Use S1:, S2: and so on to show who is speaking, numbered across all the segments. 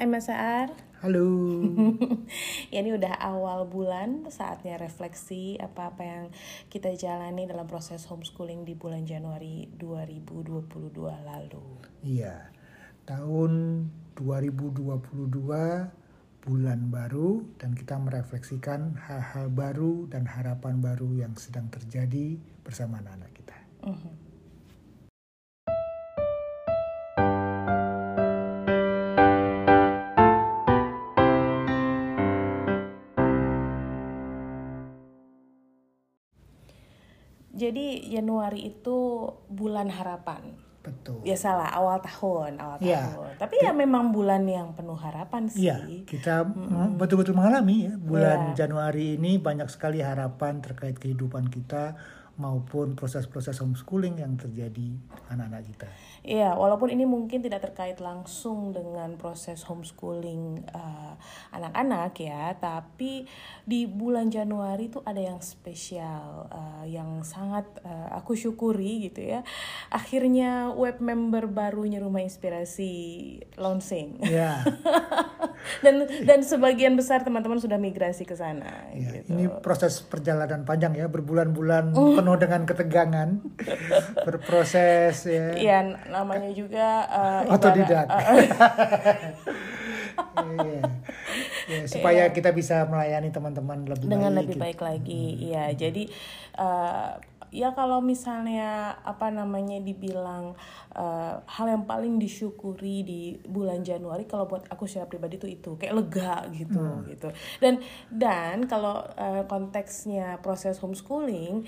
S1: Hai Mas Saar.
S2: Halo.
S1: ya ini udah awal bulan, saatnya refleksi apa-apa yang kita jalani dalam proses homeschooling di bulan Januari 2022 lalu.
S2: Iya. Tahun 2022 bulan baru dan kita merefleksikan hal-hal baru dan harapan baru yang sedang terjadi bersama anak-anak kita. Uh-huh.
S1: Jadi Januari itu bulan harapan.
S2: Betul.
S1: Biasalah awal tahun, awal ya. tahun. Tapi ya memang bulan yang penuh harapan sih.
S2: Iya, kita betul-betul mengalami ya bulan ya. Januari ini banyak sekali harapan terkait kehidupan kita maupun proses-proses homeschooling yang terjadi anak-anak kita.
S1: Iya, walaupun ini mungkin tidak terkait langsung dengan proses homeschooling anak anak-anak ya, tapi di bulan Januari itu ada yang spesial, uh, yang sangat uh, aku syukuri gitu ya. Akhirnya web member barunya Rumah Inspirasi launching.
S2: Iya.
S1: dan dan sebagian besar teman-teman sudah migrasi ke sana.
S2: Ya, gitu. Ini proses perjalanan panjang ya, berbulan-bulan uh. penuh dengan ketegangan, berproses ya.
S1: Iya, namanya juga uh,
S2: otodidak. Uh, yeah. yeah, supaya yeah. kita bisa melayani teman-teman lebih
S1: dengan
S2: baik,
S1: lebih gitu. baik lagi. Iya, hmm. jadi uh, ya kalau misalnya apa namanya dibilang uh, hal yang paling disyukuri di bulan Januari kalau buat aku secara pribadi itu itu kayak lega gitu hmm. gitu dan dan kalau uh, konteksnya proses homeschooling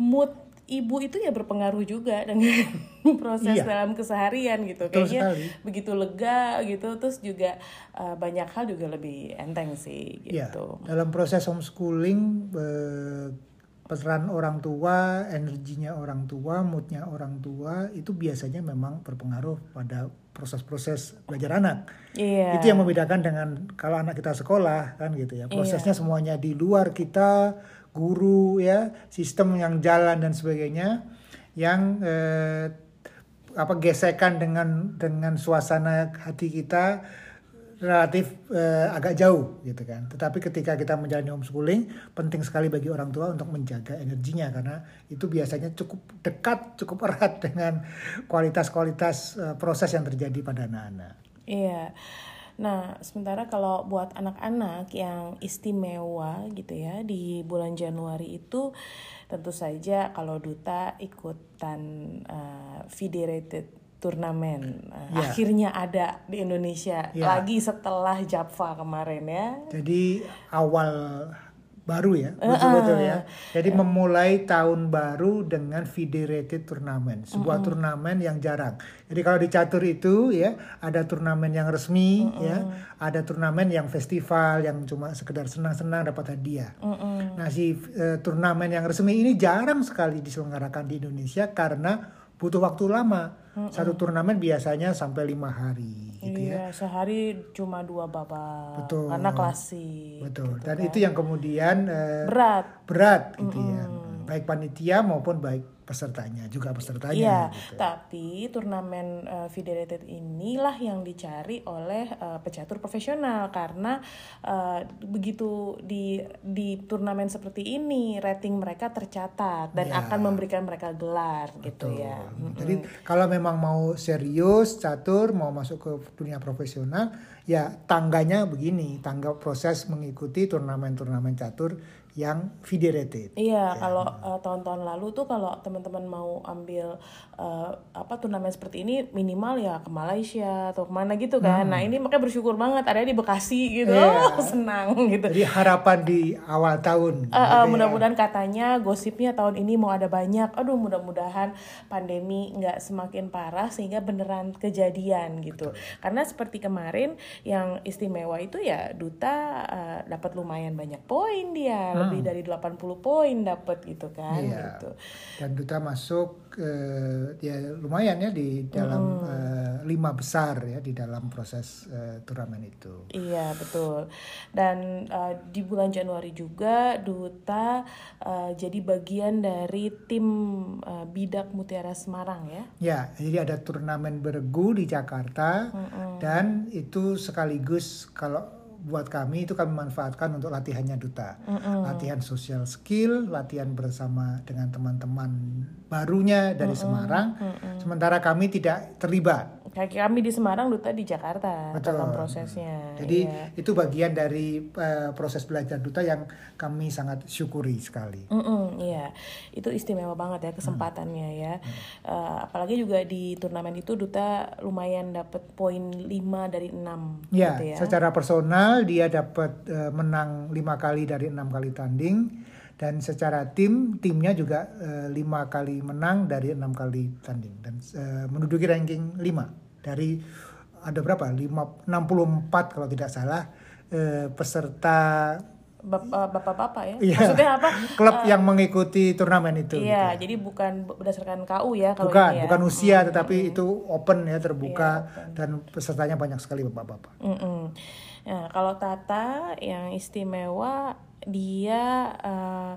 S1: mood ibu itu ya berpengaruh juga dengan proses iya. dalam keseharian gitu Betul kayaknya sekali. begitu lega gitu terus juga uh, banyak hal juga lebih enteng sih iya. gitu
S2: ya, dalam proses homeschooling uh, peran orang tua energinya orang tua moodnya orang tua itu biasanya memang berpengaruh pada proses-proses belajar anak iya. itu yang membedakan dengan kalau anak kita sekolah kan gitu ya prosesnya iya. semuanya di luar kita guru ya sistem yang jalan dan sebagainya yang eh, apa gesekan dengan dengan suasana hati kita relatif eh, agak jauh gitu kan. Tetapi ketika kita menjalani homeschooling, penting sekali bagi orang tua untuk menjaga energinya karena itu biasanya cukup dekat, cukup erat dengan kualitas-kualitas eh, proses yang terjadi pada anak-anak.
S1: Iya. Nah, sementara kalau buat anak-anak yang istimewa gitu ya di bulan Januari itu tentu saja kalau duta ikutan uh, federated turnamen uh, ya. akhirnya ada di Indonesia ya. lagi setelah Java kemarin ya.
S2: Jadi awal baru ya, betul-betul uh, ya. Jadi uh, memulai tahun baru dengan federated turnamen, sebuah uh, turnamen yang jarang. Jadi kalau di catur itu ya ada turnamen yang resmi uh, ya, ada turnamen yang festival yang cuma sekedar senang-senang dapat hadiah. Uh, uh. Nah si uh, turnamen yang resmi ini jarang sekali diselenggarakan di Indonesia karena butuh waktu lama. Mm -mm. Satu turnamen biasanya sampai lima hari gitu
S1: iya, ya. sehari cuma dua babak. Betul. Karena klasik.
S2: Betul. Gitu Dan kan. itu yang kemudian uh,
S1: berat.
S2: Berat gitu mm -mm. ya. Baik panitia maupun baik pesertanya juga pesertanya.
S1: Iya, gitu. tapi turnamen uh, federated inilah yang dicari oleh uh, pecatur profesional karena uh, begitu di di turnamen seperti ini rating mereka tercatat dan ya. akan memberikan mereka gelar gitu Betul. gitu ya.
S2: Jadi mm-hmm. kalau memang mau serius catur mau masuk ke dunia profesional ya tangganya begini, tangga proses mengikuti turnamen-turnamen catur yang federated.
S1: Iya, ya. kalau uh, tahun-tahun lalu tuh kalau teman-teman mau ambil uh, apa turnamen seperti ini minimal ya ke Malaysia atau ke mana gitu kan. Hmm. Nah ini makanya bersyukur banget ada di Bekasi gitu, yeah. oh, senang gitu.
S2: Jadi harapan di awal tahun.
S1: Uh, uh, mudah-mudahan katanya gosipnya tahun ini mau ada banyak. Aduh mudah-mudahan pandemi nggak semakin parah sehingga beneran kejadian gitu. Betul. Karena seperti kemarin yang istimewa itu ya duta uh, dapat lumayan banyak poin dia lebih dari 80 poin dapat gitu kan
S2: Iya.
S1: gitu.
S2: Dan duta masuk eh, ya lumayan ya di dalam eh, lima besar ya di dalam proses eh, turnamen itu.
S1: Iya betul. Dan uh, di bulan Januari juga Duta uh, jadi bagian dari tim uh, Bidak Mutiara Semarang ya.
S2: Ya, jadi ada turnamen bergu di Jakarta dan itu sekaligus kalau buat kami itu kami manfaatkan untuk latihannya duta, latihan social skill, latihan bersama dengan teman-teman barunya dari Semarang. Sementara kami tidak terlibat.
S1: Kayak kami di Semarang, Duta di Jakarta
S2: Betul.
S1: dalam prosesnya.
S2: Jadi
S1: Iya.
S2: itu bagian dari eh, proses belajar duta yang kami sangat syukuri sekali.
S1: Mm-mm, iya, itu istimewa banget ya kesempatannya ya. Eh, apalagi juga di turnamen itu Duta lumayan dapat poin 5 dari 6
S2: Ya,
S1: gitu ya.
S2: secara personal dia dapat eh, menang lima kali dari enam kali tanding dan secara tim timnya juga eh, lima kali menang dari enam kali tanding dan eh, menduduki ranking 5 dari ada berapa? Lima, 64 kalau tidak salah eh, peserta
S1: Bap- Bapak-bapak ya.
S2: Iya.
S1: Maksudnya apa?
S2: klub yang mengikuti turnamen itu.
S1: Iya,
S2: gitu.
S1: jadi bukan berdasarkan KU ya kalau
S2: Bukan,
S1: ya.
S2: bukan usia tetapi itu open ya terbuka
S1: Iya,
S2: dan pesertanya banyak sekali bapak-bapak.
S1: Mm-mm. Nah, kalau Tata yang istimewa dia m-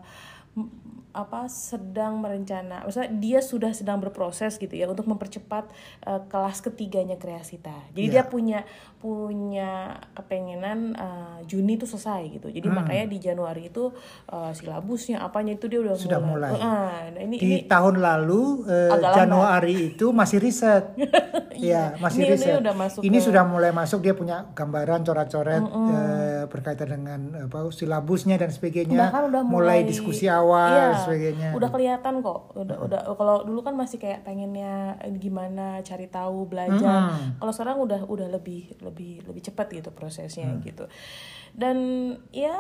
S1: apa sedang merencana, maksudnya dia sudah sedang berproses gitu ya untuk mempercepat eh, kelas ketiganya kreasita. Jadi
S2: Iya.
S1: dia punya punya kepengenan eh, Juni itu selesai gitu. Jadi makanya di Januari itu eh, silabusnya apanya itu dia udah
S2: Sudah mulai.
S1: Ah, nah ini
S2: Di
S1: ini
S2: tahun lalu
S1: lambat.
S2: Januari itu masih riset. Iya, masih
S1: Ini- ini
S2: riset.
S1: udah masuk
S2: Ini
S1: ke-
S2: sudah mulai masuk dia punya gambaran coret-coret eh, berkaitan dengan apa silabusnya dan sebagainya.
S1: bahkan udah
S2: mulai,
S1: mulai,
S2: diskusi awal
S1: Iya,
S2: dan sebagainya.
S1: udah kelihatan kok udah udah kalau dulu kan masih kayak pengennya gimana cari tahu belajar kalau sekarang udah udah lebih lebih lebih cepat gitu prosesnya
S2: Mm.
S1: gitu dan ya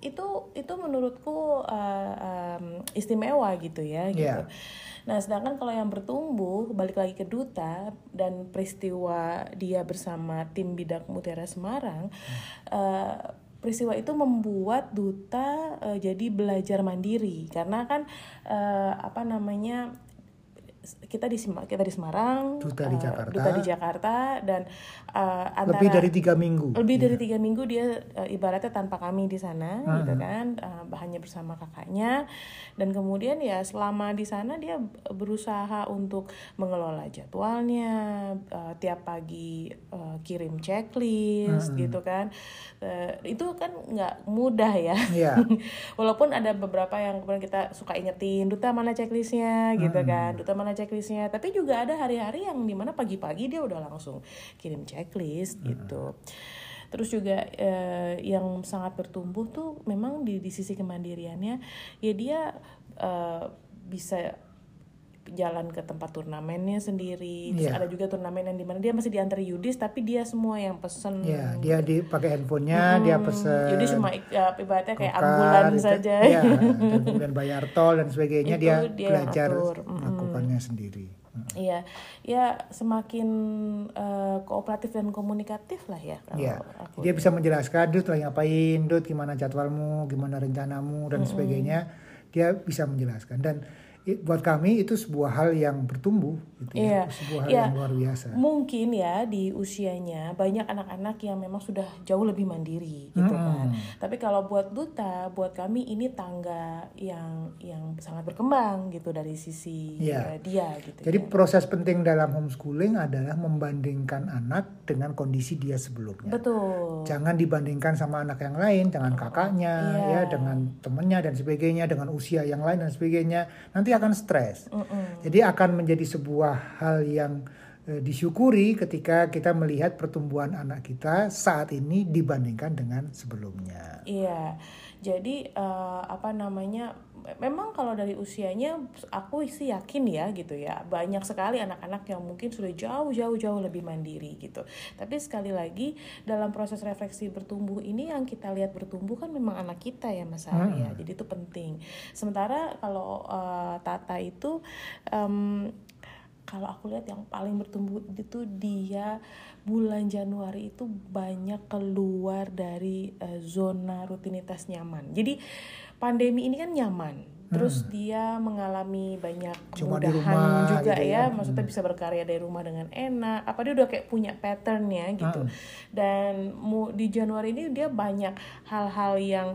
S1: itu itu menurutku uh, um, istimewa gitu ya gitu
S2: Iya.
S1: nah sedangkan kalau yang bertumbuh balik lagi ke duta dan peristiwa dia bersama tim bidak mutiara Semarang eh, peristiwa itu membuat duta eh, jadi belajar mandiri. Karena kan eh, apa namanya kita di kita di Semarang
S2: Duta di
S1: eh,
S2: Jakarta.
S1: duta di Jakarta dan eh, antara
S2: Lebih dari tiga minggu.
S1: lebih dari tiga minggu dia eh, ibaratnya tanpa kami di sana gitu kan eh, hanya bersama kakaknya. Dan kemudian ya selama di sana dia berusaha untuk mengelola jadwalnya eh, tiap pagi eh, kirim checklist gitu kan. Eh, itu kan nggak mudah ya.
S2: Iya.
S1: walaupun ada beberapa yang kemudian kita suka ingetin duta mana checklistnya? Gitu kan. Duta mana checklistnya. Tapi juga ada hari-hari yang di mana pagi-pagi dia udah langsung kirim checklist gitu. Terus juga eh, yang sangat bertumbuh tuh memang di di sisi kemandiriannya ya dia eh, bisa jalan ke tempat turnamennya sendiri. Terus
S2: Iya.
S1: ada juga turnamen yang di mana dia masih diantar Yudis tapi dia semua yang pesen.
S2: Ya, dia di pakai handphonenya, dia pesen
S1: Yudis cuma ya, ibaratnya kayak ambulan
S2: itu-
S1: saja.
S2: Ya, dan kemudian bayar tol dan sebagainya
S1: Itu
S2: dia,
S1: dia
S2: belajar
S1: atur.
S2: Sendiri.
S1: Iya, ya semakin eh, kooperatif dan komunikatif lah ya kalau
S2: Ya,
S1: aku.
S2: dia bisa menjelaskan, Dut lagi ngapain, Dut gimana jadwalmu, gimana rencanamu? Dan sebagainya. Dia bisa menjelaskan. Dan buat kami itu sebuah hal yang bertumbuh, gitu
S1: Iya,
S2: ya, sebuah hal
S1: iya.
S2: yang luar biasa.
S1: Mungkin ya di usianya banyak anak-anak yang memang sudah jauh lebih mandiri gitu kan. Tapi kalau buat duta, buat kami ini tangga yang yang sangat berkembang gitu dari sisi
S2: Iya.
S1: eh, dia gitu.
S2: Jadi
S1: ya.
S2: proses penting dalam homeschooling adalah membandingkan anak dengan kondisi dia sebelumnya.
S1: Betul.
S2: Jangan dibandingkan sama anak yang lain, dengan kakaknya,
S1: iya.
S2: ya, dengan temennya dan sebagainya, dengan usia yang lain dan sebagainya. Nanti akan stres. Jadi akan menjadi sebuah hal yang disyukuri ketika kita melihat pertumbuhan anak kita saat ini dibandingkan dengan sebelumnya.
S1: Iya, jadi eh, apa namanya? Memang kalau dari usianya, aku sih yakin ya gitu ya, banyak sekali anak-anak yang mungkin sudah jauh-jauh-jauh lebih mandiri gitu. Tapi sekali lagi dalam proses refleksi bertumbuh ini yang kita lihat bertumbuh kan memang anak kita ya Mas Arya. Jadi itu penting. Sementara kalau eh, Tata itu em, kalau aku lihat yang paling bertumbuh itu dia bulan Januari itu banyak keluar dari eh, zona rutinitas nyaman. Jadi pandemi ini kan nyaman terus dia mengalami banyak kemudahan juga
S2: gitu
S1: ya
S2: ya.
S1: maksudnya bisa berkarya dari rumah dengan enak apa dia udah kayak punya patternnya gitu dan mu, di Januari ini dia banyak hal-hal yang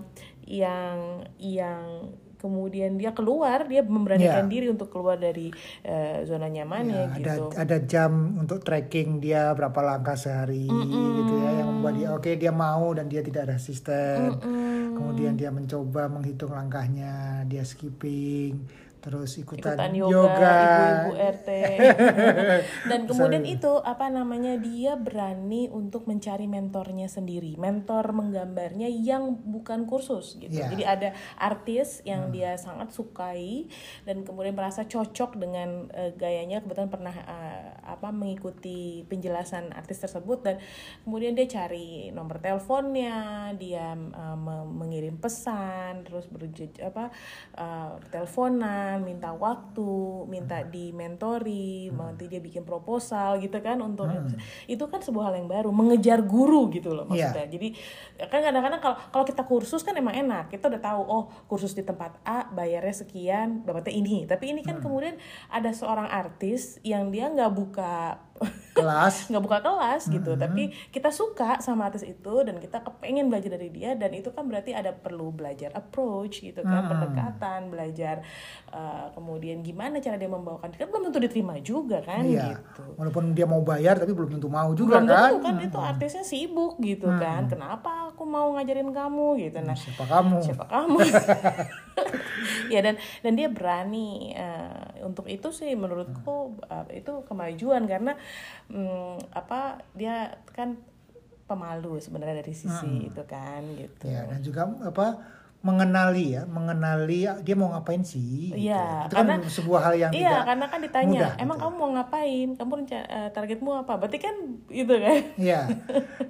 S1: yang yang kemudian dia keluar dia memberanikan
S2: Ya.
S1: diri untuk keluar dari eh, zona nyamannya
S2: Ya, ada
S1: gitu.
S2: ada jam untuk tracking dia berapa langkah sehari gitu ya yang membuat dia oke dia mau dan dia tidak resisten. Kemudian dia mencoba menghitung langkahnya dia skipping terus ikutan,
S1: ikutan yoga, ibu-ibu RT dan kemudian itu apa namanya dia berani untuk mencari mentornya sendiri. Mentor menggambarnya yang bukan kursus gitu.
S2: Ya.
S1: jadi ada artis yang dia sangat sukai dan kemudian merasa cocok dengan eh, gayanya. Kebetulan pernah eh, apa mengikuti penjelasan artis tersebut dan kemudian dia cari nomor teleponnya dia me- mengirim pesan terus berje apa eh, teleponan minta waktu minta di mentori nanti dia bikin proposal gitu kan untuk itu kan sebuah hal yang baru mengejar guru gitu loh
S2: Iya.
S1: maksudnya. Jadi kan kadang-kadang kalau kalau kita kursus kan emang enak kita udah tahu oh kursus di tempat A bayarnya sekian dapatnya ini. Tapi ini kan kemudian ada seorang artis yang dia nggak buka
S2: kelas.
S1: Nggak buka kelas gitu tapi kita suka sama artis itu dan kita kepengen belajar dari dia dan itu kan berarti ada perlu belajar approach gitu kan pendekatan belajar uh, kemudian gimana cara dia membawakan kan belum tentu diterima juga kan
S2: Iya.
S1: gitu.
S2: walaupun dia mau bayar tapi belum tentu mau juga
S1: belum
S2: kan
S1: tentu kan. itu artisnya sibuk gitu kan kenapa aku mau ngajarin kamu gitu. Nah
S2: siapa kamu?
S1: siapa kamu ya dan dan dia berani eh, untuk itu sih menurutku eh, itu kemajuan karena mm, apa dia kan pemalu sebenarnya dari sisi itu kan gitu.
S2: Ya dan juga apa mengenali ya mengenali dia mau ngapain sih gitu.
S1: Iya,
S2: itu kan
S1: karena-
S2: sebuah hal yang
S1: Iya,
S2: tidak
S1: karena kan ditanya,
S2: mudah,
S1: emang
S2: gitu.
S1: kamu mau ngapain? Kamu eh, targetmu apa? Berarti kan itu kan
S2: Iya.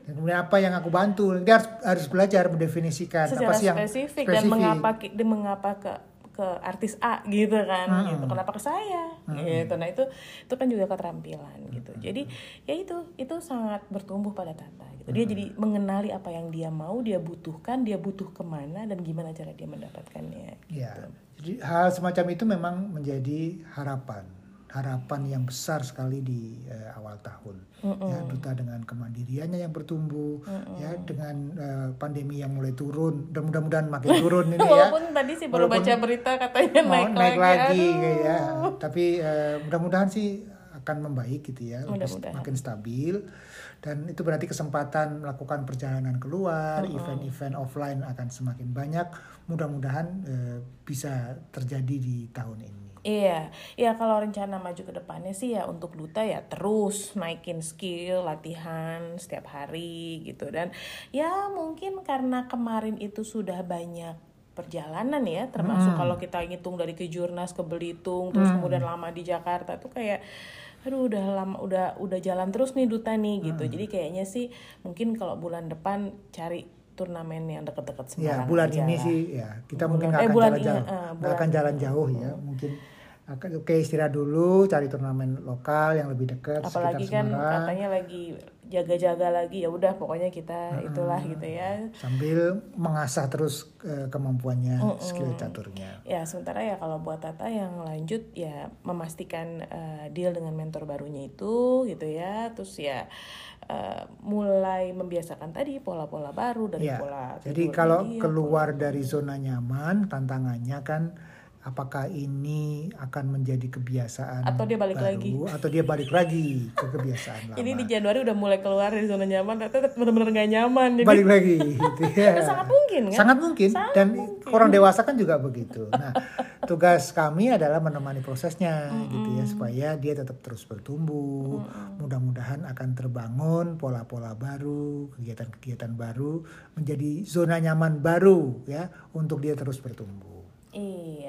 S2: Dan kemudian apa yang aku bantu? Dia harus harus belajar mendefinisikan
S1: secara
S2: apa sih yang
S1: spesifik, dan mengapa dan mengapa ke ke artis A gitu kan gitu. Kenapa ke saya? Gitu. Nah itu itu kan juga keterampilan gitu. Jadi ya itu itu sangat bertumbuh pada Tata gitu. Dia jadi mengenali apa yang dia mau dia butuhkan dia butuh ke mana dan gimana cara dia mendapatkannya
S2: Ya. Jadi hal semacam itu memang menjadi harapan. Harapan yang besar sekali di eh, awal tahun. Ya, duta dengan kemandiriannya yang bertumbuh, ya dengan eh, pandemi yang mulai turun dan mudah-mudahan makin turun ini ya.
S1: walaupun tadi sih baru
S2: Walaupun
S1: baca berita katanya
S2: mau
S1: naik,
S2: naik lagi,
S1: aduh.
S2: kayak ya. Tapi eh, mudah-mudahan sih akan membaik gitu ya,
S1: Mudah-mudahan.
S2: makin stabil. Dan itu berarti kesempatan melakukan perjalanan keluar, event-event offline akan semakin banyak. Mudah-mudahan eh, bisa terjadi di tahun ini.
S1: Iya, ya kalau rencana maju ke depannya sih ya untuk duta ya terus naikin skill, latihan setiap hari gitu. Dan ya mungkin karena kemarin itu sudah banyak perjalanan ya termasuk kalau kita hitung dari kejurnas ke Belitung terus kemudian lama di Jakarta tuh kayak aduh udah lama udah udah jalan terus nih duta nih gitu. Jadi kayaknya sih mungkin kalau bulan depan cari turnamen yang deket-deket
S2: Ya,
S1: Semarang
S2: bulan
S1: aja
S2: ini sih ya kita mungkin
S1: Bulan-
S2: nggak
S1: eh,
S2: akan
S1: bulan
S2: jalan
S1: ini,
S2: jauh,
S1: eh,
S2: akan jalan jauh ya. Mungkin oke istirahat dulu, cari turnamen lokal yang lebih dekat
S1: apalagi
S2: sekitar
S1: kan
S2: Semarang.
S1: katanya lagi jaga-jaga lagi ya udah pokoknya kita itulah gitu ya.
S2: Sambil mengasah terus eh, kemampuannya skill caturnya.
S1: ya sementara ya kalau buat Tata yang lanjut ya memastikan eh, deal dengan mentor barunya itu gitu ya. Terus ya eh, mulai membiasakan tadi pola-pola baru dari
S2: Ya,
S1: pola
S2: jadi kalau keluar dari zona nyaman, tantangannya kan apakah ini akan menjadi kebiasaan
S1: Atau dia balik
S2: baru,
S1: lagi.
S2: atau dia balik lagi ke kebiasaan lama.
S1: Jadi di Januari udah mulai keluar dari zona nyaman, ternyata benar-benar nggak nyaman. Jadi
S2: balik lagi gitu ya.
S1: sangat mungkin kan?
S2: Sangat mungkin
S1: Sangat
S2: dan orang dewasa kan juga begitu. Nah, tugas kami adalah menemani prosesnya gitu ya supaya dia tetap terus bertumbuh. Mudah-mudahan akan terbangun pola-pola baru, kegiatan-kegiatan baru menjadi zona nyaman baru ya untuk dia terus bertumbuh.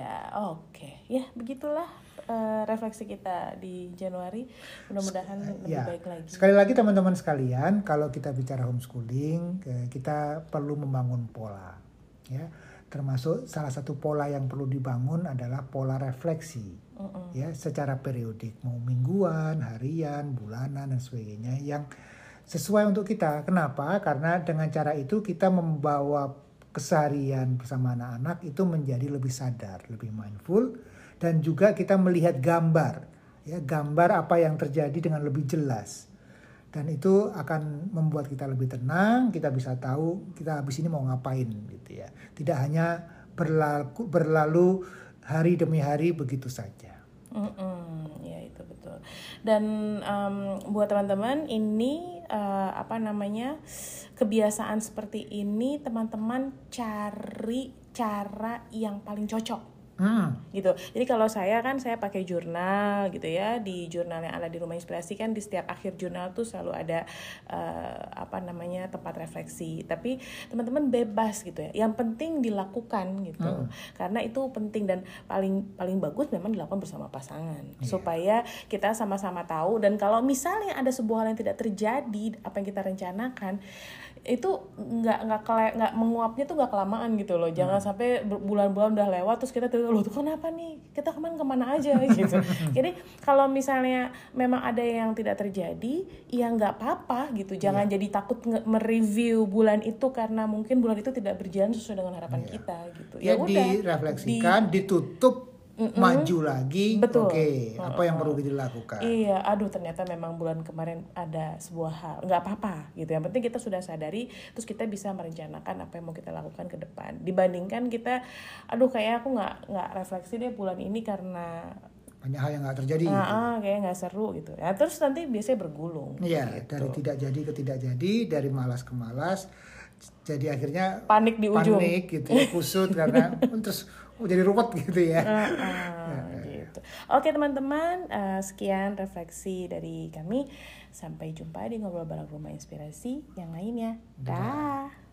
S1: Iya, oke. Ya, begitulah eh, refleksi kita di Januari. Mudah-mudahan lebih
S2: Ya,
S1: baik lagi.
S2: sekali lagi teman-teman sekalian, kalau kita bicara homeschooling, eh, kita perlu membangun pola, ya. Termasuk salah satu pola yang perlu dibangun adalah pola refleksi, ya, secara periodik, mau mingguan, harian, bulanan dan sebagainya, yang sesuai untuk kita. Kenapa? Karena dengan cara itu kita membawa keseharian bersama anak-anak itu menjadi lebih sadar, lebih mindful dan juga kita melihat gambar ya gambar apa yang terjadi dengan lebih jelas. Dan itu akan membuat kita lebih tenang kita bisa tahu kita habis ini mau ngapain gitu ya. Tidak hanya berlaku berlalu hari demi hari begitu saja
S1: Ya itu betul. Dan um, buat teman-teman ini uh, apa namanya kebiasaan seperti ini teman-teman cari cara yang paling cocok
S2: Hmm.
S1: gitu. Jadi kalau saya kan saya pakai jurnal gitu ya di jurnal yang ada di rumah inspirasi kan di setiap akhir jurnal tuh selalu ada uh, apa namanya tempat refleksi. Tapi teman-teman bebas gitu ya. Yang penting dilakukan gitu.
S2: Hmm.
S1: Karena itu penting dan paling paling bagus memang dilakukan bersama pasangan
S2: Iya.
S1: supaya kita sama-sama tahu dan kalau misalnya ada sebuah hal yang tidak terjadi apa yang kita rencanakan itu nggak nggak nggak menguapnya tuh nggak kelamaan gitu loh jangan
S2: Hmm.
S1: sampai bulan-bulan udah lewat terus kita tuh loh tuh kenapa nih? Kita ke mana ke mana aja gitu. Jadi kalau misalnya memang ada yang tidak terjadi ya nggak apa-apa gitu. Jangan jadi takut mereview bulan itu karena mungkin bulan itu tidak berjalan sesuai dengan harapan kita gitu.
S2: Ya,
S1: udah.
S2: direfleksikan ditutup maju lagi
S1: Betul.
S2: oke apa yang perlu dilakukan
S1: Iya, aduh ternyata memang bulan kemarin ada sebuah hal, nggak apa-apa gitu. Yang penting kita sudah sadari, terus kita bisa merencanakan apa yang mau kita lakukan ke depan. Dibandingkan kita, aduh kayak aku nggak nggak refleksi deh bulan ini karena
S2: banyak hal yang nggak terjadi
S1: ah, ah, kayak nggak seru gitu. Ya terus nanti biasanya bergulung.
S2: Iya,
S1: gitu.
S2: dari tidak jadi ke tidak jadi, dari malas ke malas, jadi akhirnya
S1: Panik di ujung.
S2: panik gitu, ya, kusut karena terus oh, jadi ruwet gitu ya.
S1: Ah, ah, gitu. Oke teman-teman, eh, sekian refleksi dari kami. Sampai jumpa di ngobrol bareng rumah inspirasi yang lainnya. Dah.